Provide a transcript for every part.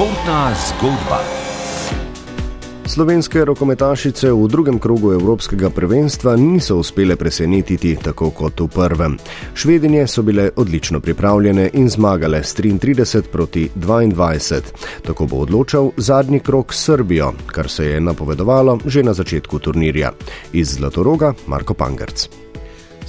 Športna zgodba. Slovenske rokometašice v drugem krogu Evropskega prvenstva niso uspele presenetiti tako kot v prvem. Švedinje so bile odlično pripravljene in zmagale s 33 proti 22. Tako bo odločal zadnji krok s Srbijo, kar se je napovedovalo že na začetku turnirja. Iz Zlatoroga Marko Pangerc.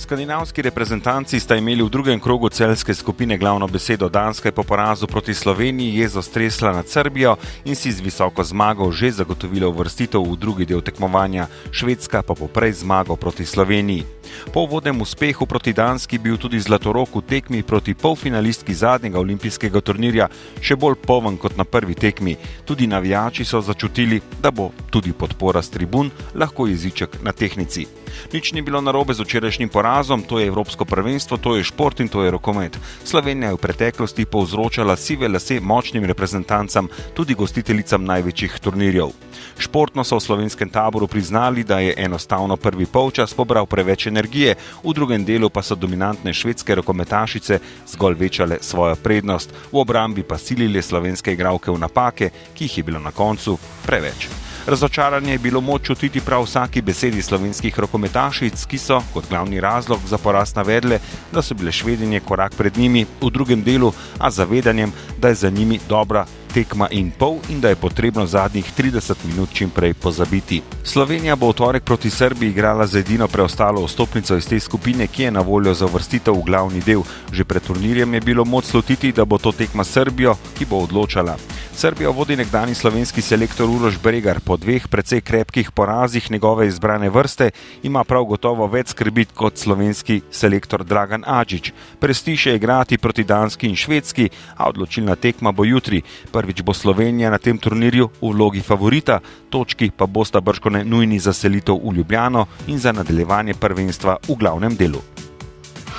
Skandinavski reprezentanci sta imeli v drugem krogu celske skupine glavno besedo. Danska je po porazu proti Sloveniji jezo stresla nad Srbijo in si z visoko zmago že zagotovila uvrstitev v drugi del tekmovanja, Švedska pa poprej zmago proti Sloveniji. Po vodnem uspehu proti Danski bil tudi Zlatorok v tekmi proti polfinalistki zadnjega olimpijskega turnirja še bolj poven kot na prvi tekmi. Tudi navijači so začutili, da bo tudi podpora s tribun lahko jeziček na tehnici. Nič ni bilo narobe z včerajšnjim porazom, to je Evropsko prvenstvo, to je šport in to je rokomet. Slovenija je v preteklosti povzročala sive lase močnim reprezentancam, tudi gostiteljicam največjih turnirjev. Športno so v slovenskem taboru priznali, da je enostavno prvi polčas pobral preveč energije, v drugem delu pa so dominantne švedske rokometašice zgolj večale svojo prednost, v obrambi pa silili slovenske igralke v napake, ki jih je bilo na koncu preveč. Razočaranje je bilo moč čutiti prav vsaki besedi slovenskih rokometašic, ki so kot glavni razlog za poraz navedle, da so bile švedinje korak pred njimi v drugem delu, a zavedanjem, da je za njimi dobra tekma in pol in da je potrebno zadnjih 30 minut čim prej pozabiti. Slovenija bo v torek proti Srbiji igrala za edino preostalo vstopnico iz te skupine, ki je na voljo za vrstitev v glavni del. Že pred turnirjem je bilo moč slutiti, da bo to tekma Srbijo, ki bo odločala. Srbijo vodi nekdani slovenski selektor Uroš Bregar. Po dveh precej krepkih porazih njegove izbrane vrste ima prav gotovo več skrbit kot slovenski selektor Dragan Adžič. Prestiž je igrati proti Danski in Švedski, a odločilna tekma bo jutri. Prvič bo Slovenija na tem turnirju v vlogi favorita, točki pa bosta brškone nujni za selitev v Ljubljano in za nadaljevanje prvenstva v glavnem delu.